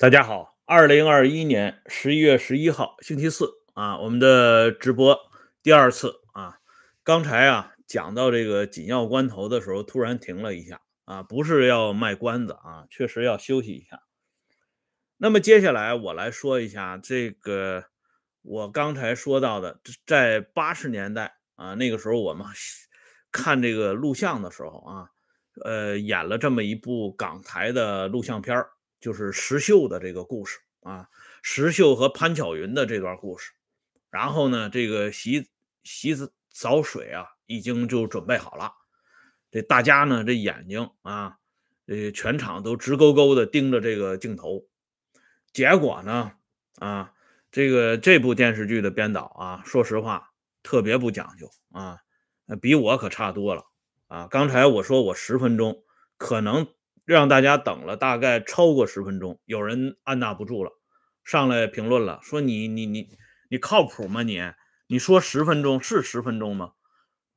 大家好，二零二一年十一月十一号，星期四啊，我们的直播第二次啊。刚才啊讲到这个紧要关头的时候，突然停了一下啊，不是要卖关子啊，确实要休息一下。那么接下来我来说一下这个我刚才说到的，在八十年代啊，那个时候我们看这个录像的时候啊，呃，演了这么一部港台的录像片儿。就是石秀的这个故事啊，石秀和潘巧云的这段故事。然后呢，这个洗洗澡水啊，已经就准备好了。这大家呢，这眼睛啊，呃，全场都直勾勾的盯着这个镜头。结果呢，啊，这个这部电视剧的编导啊，说实话特别不讲究啊，比我可差多了啊。刚才我说我十分钟可能。让大家等了大概超过十分钟，有人按捺不住了，上来评论了，说你你你你靠谱吗？你你说十分钟是十分钟吗？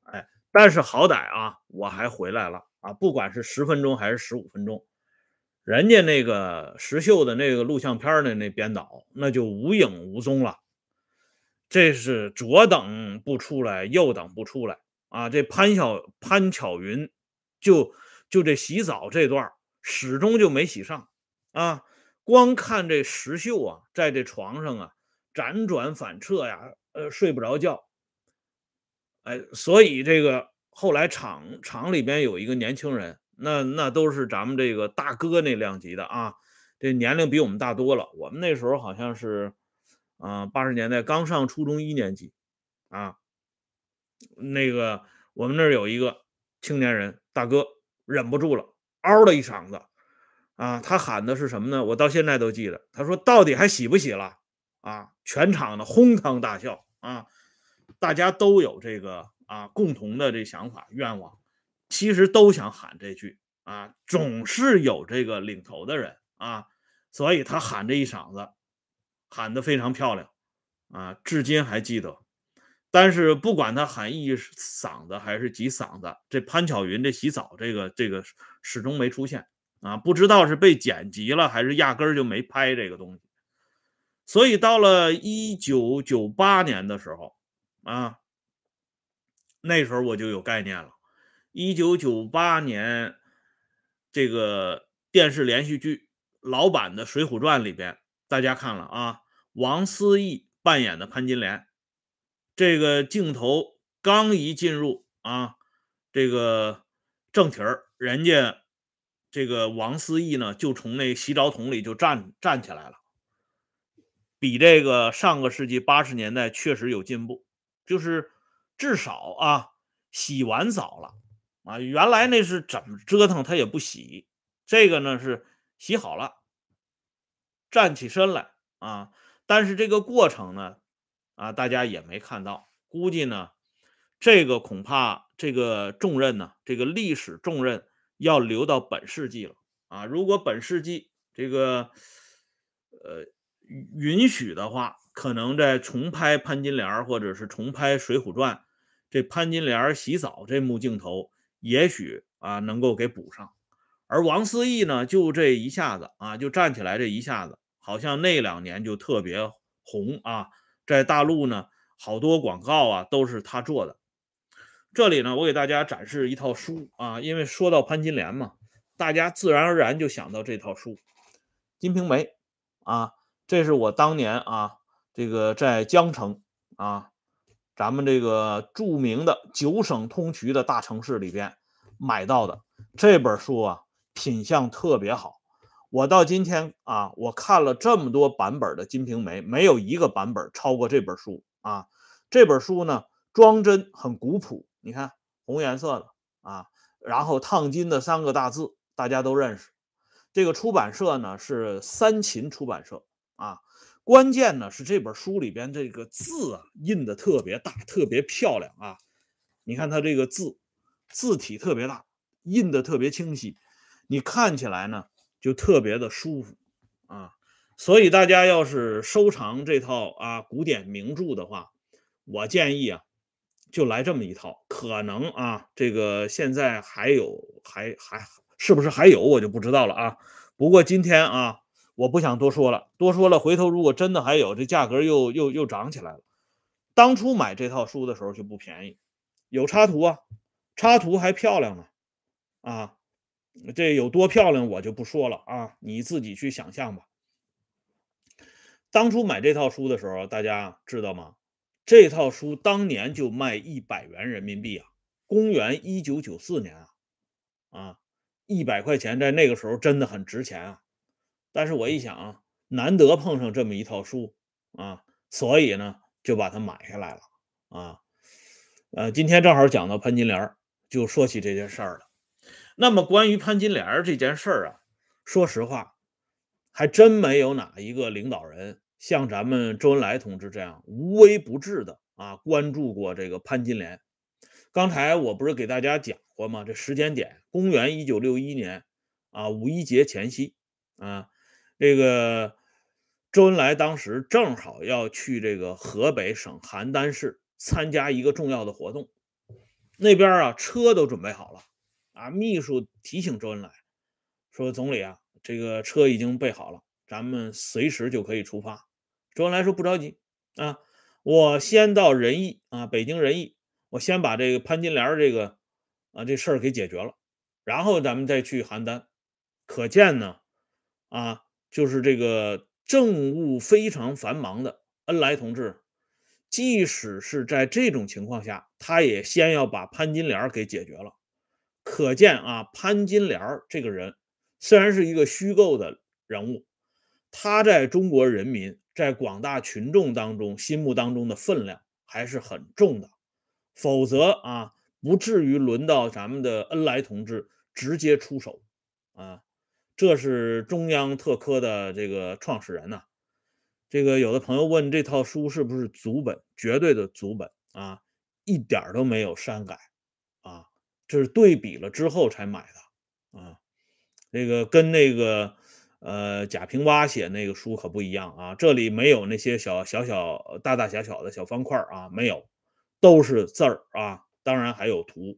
哎，但是好歹啊，我还回来了啊，不管是十分钟还是十五分钟，人家那个石秀的那个录像片的那编导那就无影无踪了，这是左等不出来，右等不出来啊！这潘晓潘巧云就就这洗澡这段始终就没洗上，啊，光看这石秀啊，在这床上啊辗转反侧呀，呃，睡不着觉，哎，所以这个后来厂厂里边有一个年轻人，那那都是咱们这个大哥那量级的啊，这年龄比我们大多了。我们那时候好像是，啊，八十年代刚上初中一年级，啊，那个我们那儿有一个青年人大哥，忍不住了。嗷的一嗓子，啊，他喊的是什么呢？我到现在都记得。他说：“到底还洗不洗了？”啊，全场的哄堂大笑啊，大家都有这个啊共同的这想法愿望，其实都想喊这句啊，总是有这个领头的人啊，所以他喊这一嗓子，喊得非常漂亮啊，至今还记得。但是不管他喊一嗓子还是几嗓子，这潘巧云这洗澡这个这个始终没出现啊，不知道是被剪辑了还是压根儿就没拍这个东西。所以到了一九九八年的时候啊，那时候我就有概念了。一九九八年这个电视连续剧老版的《水浒传》里边，大家看了啊，王思义扮演的潘金莲。这个镜头刚一进入啊，这个正题儿，人家这个王思义呢，就从那洗澡桶里就站站起来了，比这个上个世纪八十年代确实有进步，就是至少啊，洗完澡了啊，原来那是怎么折腾他也不洗，这个呢是洗好了，站起身来啊，但是这个过程呢。啊，大家也没看到，估计呢，这个恐怕这个重任呢，这个历史重任要留到本世纪了啊。如果本世纪这个呃允许的话，可能在重拍潘金莲或者是重拍《水浒传》，这潘金莲洗澡这幕镜头，也许啊能够给补上。而王思义呢，就这一下子啊，就站起来这一下子，好像那两年就特别红啊。在大陆呢，好多广告啊都是他做的。这里呢，我给大家展示一套书啊，因为说到潘金莲嘛，大家自然而然就想到这套书《金瓶梅》啊。这是我当年啊，这个在江城啊，咱们这个著名的九省通衢的大城市里边买到的这本书啊，品相特别好。我到今天啊，我看了这么多版本的《金瓶梅》，没有一个版本超过这本书啊。这本书呢，装帧很古朴，你看红颜色的啊，然后烫金的三个大字大家都认识。这个出版社呢是三秦出版社啊。关键呢是这本书里边这个字啊印的特别大，特别漂亮啊。你看它这个字字体特别大，印的特别清晰，你看起来呢。就特别的舒服啊，所以大家要是收藏这套啊古典名著的话，我建议啊，就来这么一套。可能啊，这个现在还有，还还是不是还有，我就不知道了啊。不过今天啊，我不想多说了，多说了回头如果真的还有，这价格又又又涨起来了。当初买这套书的时候就不便宜，有插图啊，插图还漂亮呢，啊，这有多漂亮我就不说了啊，你自己去想象吧。当初买这套书的时候，大家知道吗？这套书当年就卖一百元人民币啊，公元一九九四年啊，啊，一百块钱在那个时候真的很值钱啊。但是我一想啊，难得碰上这么一套书啊，所以呢就把它买下来了啊。呃，今天正好讲到潘金莲，就说起这件事儿了。那么关于潘金莲这件事儿啊，说实话，还真没有哪一个领导人像咱们周恩来同志这样无微不至的啊关注过这个潘金莲。刚才我不是给大家讲过吗？这时间点，公元一九六一年啊，五一节前夕啊。这个周恩来当时正好要去这个河北省邯郸市参加一个重要的活动，那边啊车都准备好了啊。秘书提醒周恩来说：“总理啊，这个车已经备好了，咱们随时就可以出发。”周恩来说：“不着急啊，我先到仁义啊，北京仁义，我先把这个潘金莲这个啊这事儿给解决了，然后咱们再去邯郸。”可见呢，啊。就是这个政务非常繁忙的恩来同志，即使是在这种情况下，他也先要把潘金莲给解决了。可见啊，潘金莲这个人虽然是一个虚构的人物，他在中国人民在广大群众当中心目当中的分量还是很重的。否则啊，不至于轮到咱们的恩来同志直接出手啊。这是中央特科的这个创始人呐，这个有的朋友问这套书是不是祖本，绝对的祖本啊，一点都没有删改，这是对比了之后才买的啊，这个跟那个呃贾平凹写那个书可不一样啊，这里没有那些小小小大大小小的小方块啊，没有，都是字儿啊，当然还有图。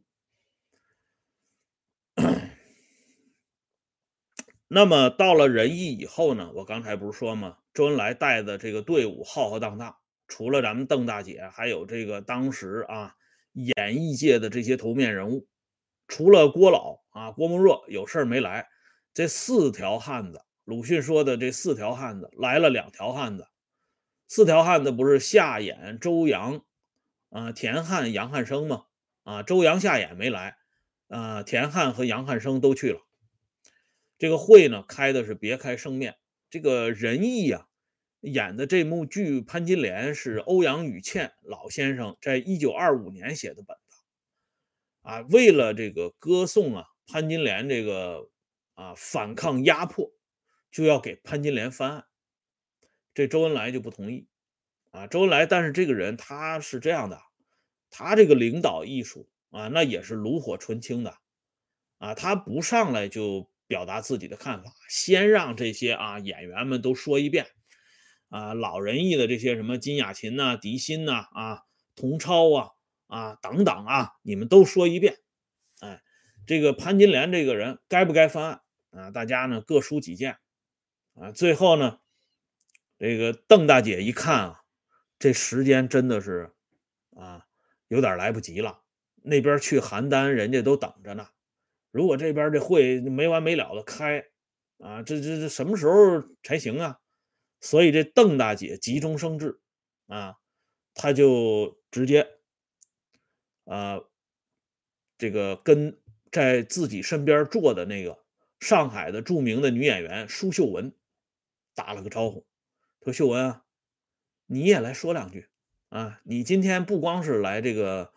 那么到了仁义以后呢？我刚才不是说吗？周恩来带的这个队伍浩浩荡荡，除了咱们邓大姐，还有这个当时啊演艺界的这些头面人物，除了郭老啊郭沫若有事没来，这四条汉子，鲁迅说的这四条汉子来了两条汉子，四条汉子不是夏衍、周扬啊田汉、杨汉生吗？啊周扬、夏衍没来，啊田汉和杨汉生都去了。这个会呢开的是别开生面。这个仁义呀演的这幕剧《潘金莲》是欧阳予倩老先生在一九二五年写的本啊。为了这个歌颂啊潘金莲这个啊反抗压迫，就要给潘金莲翻案。这周恩来就不同意啊。周恩来，但是这个人他是这样的，他这个领导艺术啊，那也是炉火纯青的啊。他不上来就。表达自己的看法，先让这些啊演员们都说一遍啊，老人艺的这些什么金雅琴呐、狄鑫呐、啊童超啊、啊等等啊，你们都说一遍。哎，这个潘金莲这个人该不该翻案啊？大家呢各抒己见啊。最后呢，这个邓大姐一看啊，这时间真的是啊有点来不及了，那边去邯郸人家都等着呢。如果这边这会没完没了的开，啊，这这这什么时候才行啊？所以这邓大姐急中生智，啊，她就直接，啊，这个跟在自己身边坐的那个上海的著名的女演员舒秀文打了个招呼，说：“秀文啊，你也来说两句啊！你今天不光是来这个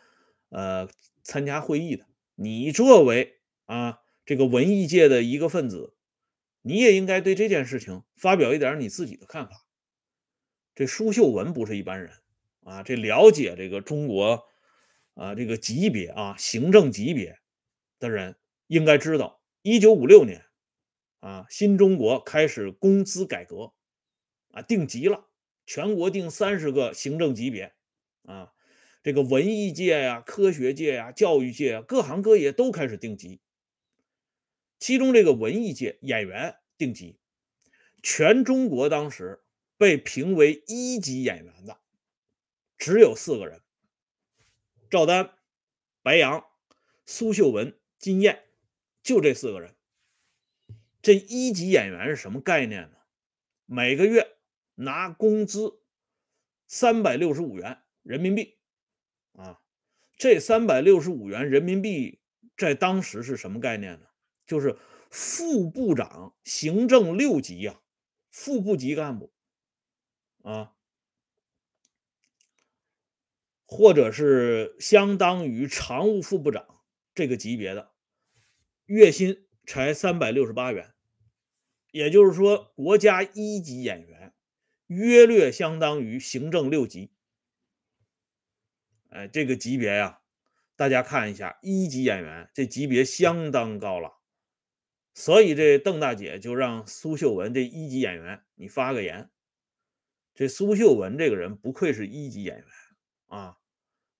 呃参加会议的，你作为……”啊，这个文艺界的一个分子，你也应该对这件事情发表一点你自己的看法。这舒秀文不是一般人啊，这了解这个中国啊这个级别啊行政级别的人应该知道，一九五六年啊新中国开始工资改革啊定级了，全国定三十个行政级别啊，这个文艺界呀、科学界呀、教育界啊，各行各业都开始定级。其中这个文艺界演员定级，全中国当时被评为一级演员的只有四个人：赵丹、白杨、苏秀文、金燕，就这四个人。这一级演员是什么概念呢？每个月拿工资三百六十五元人民币啊！这三百六十五元人民币在当时是什么概念呢？就是副部长行政六级呀，副部级干部啊，或者是相当于常务副部长这个级别的，月薪才三百六十八元，也就是说，国家一级演员约略相当于行政六级。哎，这个级别呀，大家看一下，一级演员这级别相当高了。所以这邓大姐就让苏秀文这一级演员，你发个言。这苏秀文这个人不愧是一级演员啊！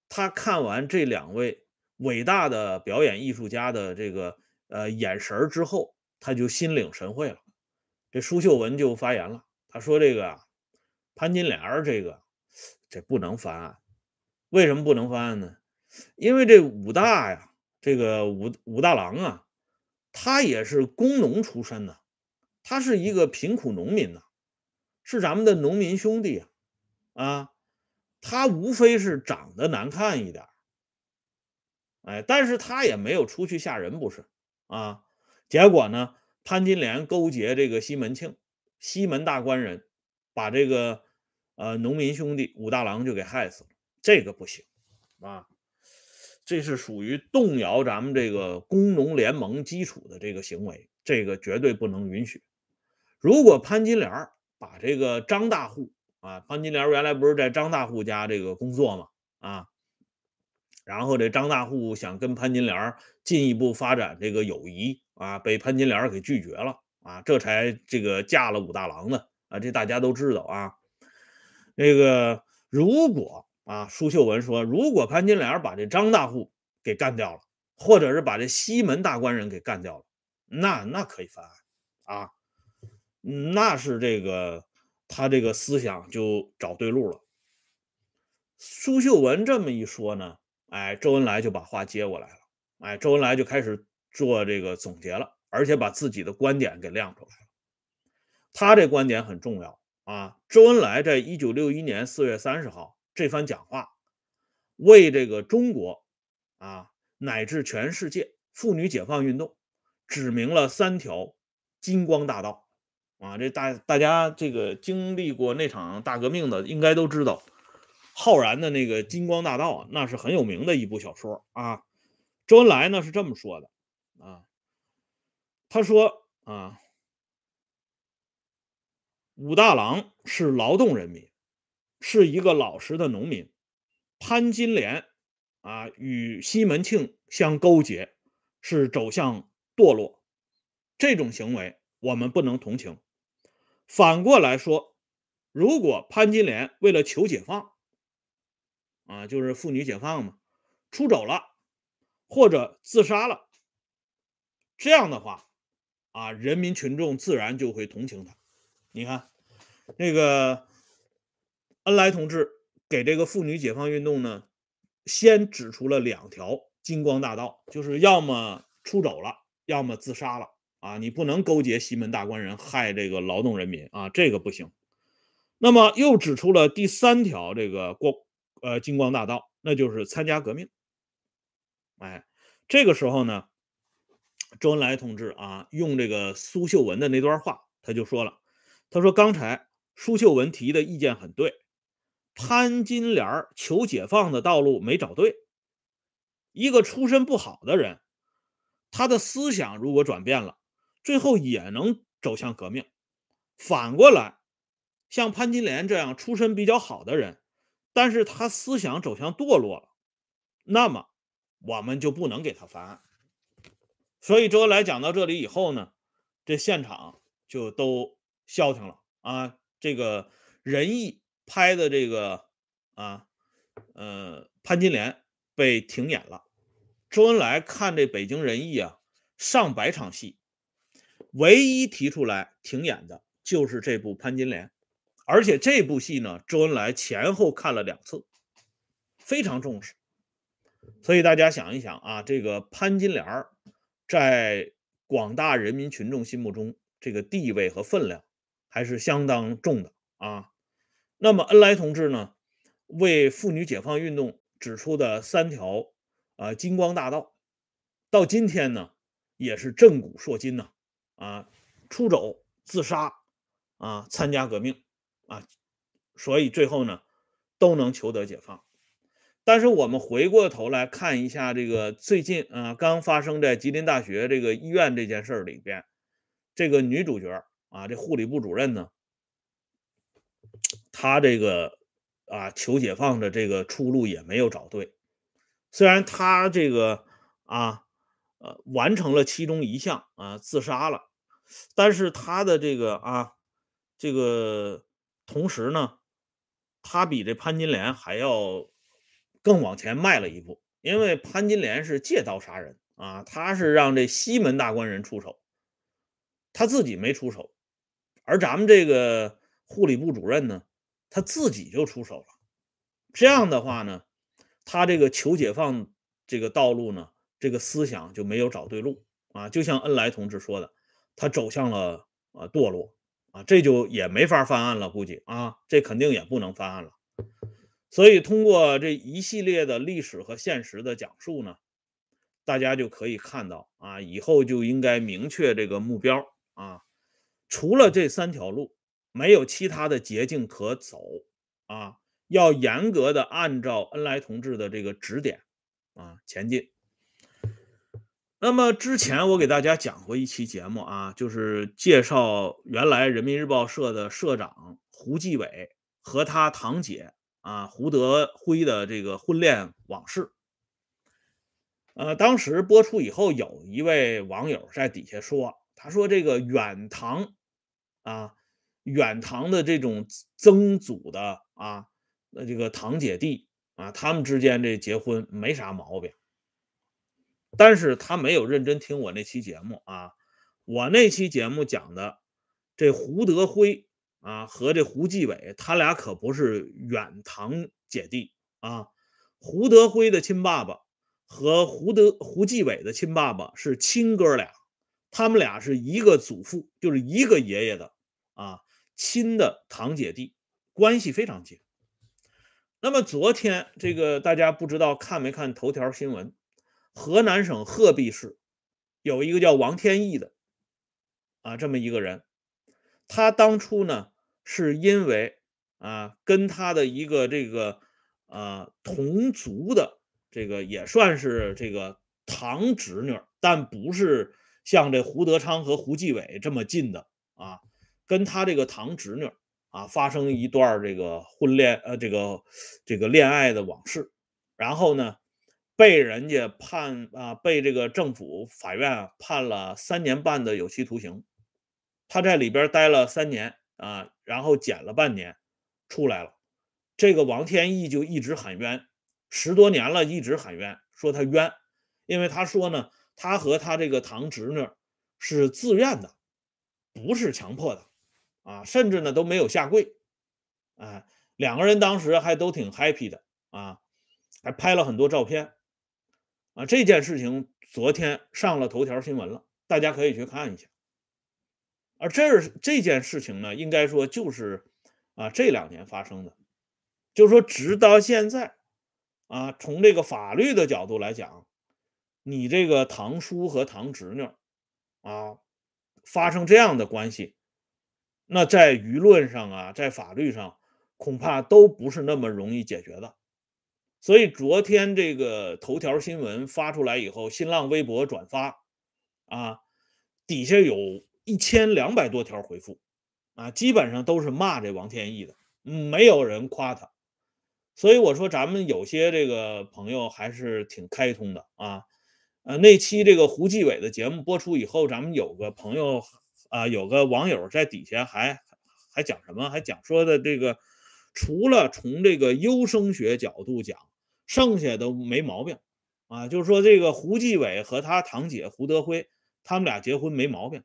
他看完这两位伟大的表演艺术家的这个呃眼神之后，他就心领神会了。这苏秀文就发言了，他说：“这个潘金莲这个这不能翻案。为什么不能翻案呢？因为这武大呀，这个武武大郎啊。”他也是工农出身的，他是一个贫苦农民呐，是咱们的农民兄弟啊，啊，他无非是长得难看一点，哎，但是他也没有出去吓人，不是啊？结果呢，潘金莲勾结这个西门庆，西门大官人，把这个呃农民兄弟武大郎就给害死了，这个不行啊。这是属于动摇咱们这个工农联盟基础的这个行为，这个绝对不能允许。如果潘金莲把这个张大户啊，潘金莲原来不是在张大户家这个工作吗？啊，然后这张大户想跟潘金莲进一步发展这个友谊啊，被潘金莲给拒绝了啊，这才这个嫁了武大郎的啊，这大家都知道啊。那个如果。啊，苏秀文说：“如果潘金莲把这张大户给干掉了，或者是把这西门大官人给干掉了，那那可以翻案啊，那是这个他这个思想就找对路了。”苏秀文这么一说呢，哎，周恩来就把话接过来了，哎，周恩来就开始做这个总结了，而且把自己的观点给亮出来了。他这观点很重要啊。周恩来在一九六一年四月三十号。这番讲话，为这个中国啊，乃至全世界妇女解放运动指明了三条金光大道啊！这大大家这个经历过那场大革命的，应该都知道，浩然的那个金光大道，那是很有名的一部小说啊。周恩来呢是这么说的啊，他说啊，武大郎是劳动人民。是一个老实的农民，潘金莲啊与西门庆相勾结，是走向堕落，这种行为我们不能同情。反过来说，如果潘金莲为了求解放，啊，就是妇女解放嘛，出走了或者自杀了，这样的话，啊，人民群众自然就会同情他。你看，那个。恩来同志给这个妇女解放运动呢，先指出了两条金光大道，就是要么出走了，要么自杀了啊！你不能勾结西门大官人害这个劳动人民啊，这个不行。那么又指出了第三条这个光呃金光大道，那就是参加革命。哎，这个时候呢，周恩来同志啊，用这个苏秀文的那段话，他就说了，他说刚才苏秀文提的意见很对。潘金莲求解放的道路没找对，一个出身不好的人，他的思想如果转变了，最后也能走向革命。反过来，像潘金莲这样出身比较好的人，但是他思想走向堕落了，那么我们就不能给他翻案。所以周恩来讲到这里以后呢，这现场就都消停了啊，这个仁义。拍的这个啊，呃，潘金莲被停演了。周恩来看这《北京人艺》啊，上百场戏，唯一提出来停演的就是这部《潘金莲》，而且这部戏呢，周恩来前后看了两次，非常重视。所以大家想一想啊，这个潘金莲在广大人民群众心目中，这个地位和分量还是相当重的啊。那么恩来同志呢，为妇女解放运动指出的三条啊金光大道，到今天呢，也是震古烁今呐，啊出走、自杀啊，参加革命啊，所以最后呢，都能求得解放。但是我们回过头来看一下这个最近啊刚发生在吉林大学这个医院这件事里边，这个女主角啊，这护理部主任呢，她这个啊求解放的这个出路也没有找对。虽然她这个啊呃完成了其中一项啊自杀了，但是他的这个啊这个同时呢，他比这潘金莲还要。更往前迈了一步，因为潘金莲是借刀杀人啊，他是让这西门大官人出手，他自己没出手，而咱们这个护理部主任呢，他自己就出手了。这样的话呢，他这个求解放这个道路呢，这个思想就没有找对路啊。就像恩来同志说的，他走向了啊堕落啊，这就也没法翻案了，估计啊，这肯定也不能翻案了。所以，通过这一系列的历史和现实的讲述呢，大家就可以看到啊，以后就应该明确这个目标啊，除了这三条路，没有其他的捷径可走啊，要严格的按照恩来同志的这个指点啊前进。那么之前我给大家讲过一期节目啊，就是介绍原来人民日报社的社长胡继伟和他堂姐。啊，胡德辉的这个婚恋往事，呃，当时播出以后，有一位网友在底下说，他说这个远堂啊，远堂的这种曾祖的啊，那这个堂姐弟啊，他们之间这结婚没啥毛病，但是他没有认真听我那期节目啊，我那期节目讲的这胡德辉。啊，和这胡继伟，他俩可不是远堂姐弟啊。胡德辉的亲爸爸和胡德胡继伟的亲爸爸是亲哥俩，他们俩是一个祖父，就是一个爷爷的啊，亲的堂姐弟，关系非常近。那么昨天这个大家不知道看没看头条新闻？河南省鹤壁市有一个叫王天义的啊，这么一个人，他当初呢。是因为啊，跟他的一个这个啊同族的这个也算是这个堂侄女，但不是像这胡德昌和胡继伟这么近的啊，跟他这个堂侄女啊发生一段这个婚恋呃这个这个恋爱的往事，然后呢被人家判啊被这个政府法院判了三年半的有期徒刑，他在里边待了三年。啊，然后减了半年，出来了。这个王天一就一直喊冤，十多年了，一直喊冤，说他冤，因为他说呢，他和他这个堂侄女是自愿的，不是强迫的，啊，甚至呢都没有下跪，啊，两个人当时还都挺 happy 的，啊，还拍了很多照片，啊，这件事情昨天上了头条新闻了，大家可以去看一下。而这这件事情呢，应该说就是啊这两年发生的，就是说直到现在啊，从这个法律的角度来讲，你这个堂叔和堂侄女啊发生这样的关系，那在舆论上啊，在法律上恐怕都不是那么容易解决的。所以昨天这个头条新闻发出来以后，新浪微博转发啊，底下有。一千两百多条回复，啊，基本上都是骂这王天一的，没有人夸他。所以我说，咱们有些这个朋友还是挺开通的啊。呃，那期这个胡继伟的节目播出以后，咱们有个朋友啊，有个网友在底下还还讲什么？还讲说的这个，除了从这个优生学角度讲，剩下都没毛病啊。就是说，这个胡继伟和他堂姐胡德辉，他们俩结婚没毛病。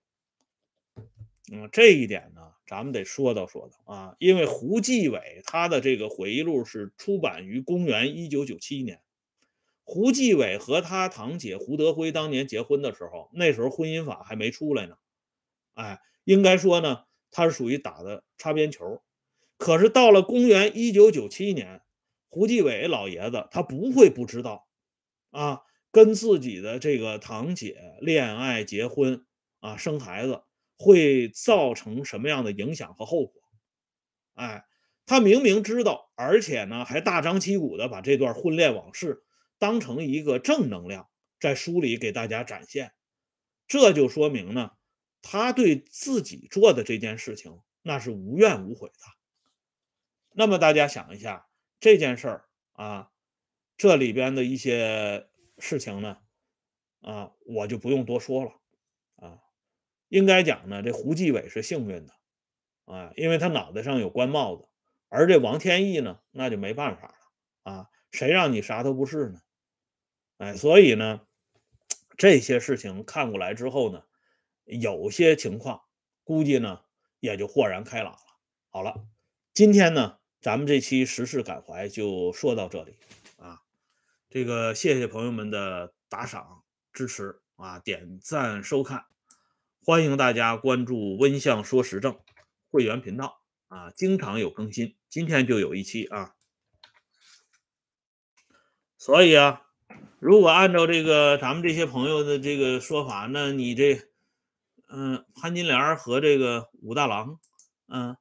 嗯，这一点呢，咱们得说道说道啊，因为胡继伟他的这个回忆录是出版于公元一九九七年。胡继伟和他堂姐胡德辉当年结婚的时候，那时候婚姻法还没出来呢。哎，应该说呢，他是属于打的擦边球。可是到了公元一九九七年，胡继伟老爷子他不会不知道啊，跟自己的这个堂姐恋爱、结婚啊、生孩子会造成什么样的影响和后果。哎，他明明知道，而且呢，还大张旗鼓的把这段婚恋往事。当成一个正能量，在书里给大家展现，这就说明呢，他对自己做的这件事情那是无怨无悔的。那么大家想一下这件事儿啊，这里边的一些事情呢，啊，我就不用多说了啊。应该讲呢，这胡继伟是幸运的啊，因为他脑袋上有官帽子，而这王天一呢，那就没办法了啊，谁让你啥都不是呢？哎，所以呢，这些事情看过来之后呢，有些情况估计呢也就豁然开朗了。好了，今天呢，咱们这期时事感怀就说到这里啊。这个谢谢朋友们的打赏支持啊，点赞收看，欢迎大家关注“温相说时政”会员频道啊，经常有更新。今天就有一期啊，所以啊。如果按照这个咱们这些朋友的这个说法，那你这，嗯，潘金莲和这个武大郎，嗯，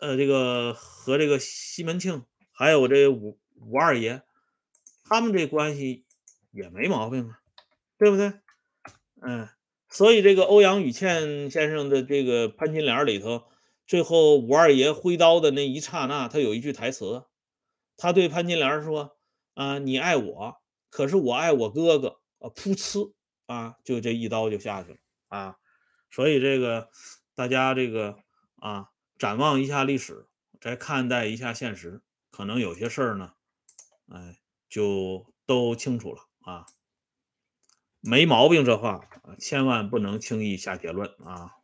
呃这个和这个西门庆，还有这武武二爷，他们这关系也没毛病啊，对不对？嗯，所以这个欧阳予倩先生的这个潘金莲里头，最后武二爷挥刀的那一刹那，他有一句台词，他对潘金莲说：“啊，你爱我。”可是我爱我哥哥啊，噗呲啊，就这一刀就下去了啊，所以这个大家这个啊，展望一下历史，再看待一下现实，可能有些事儿呢，哎，就都清楚了啊，没毛病这话千万不能轻易下结论啊。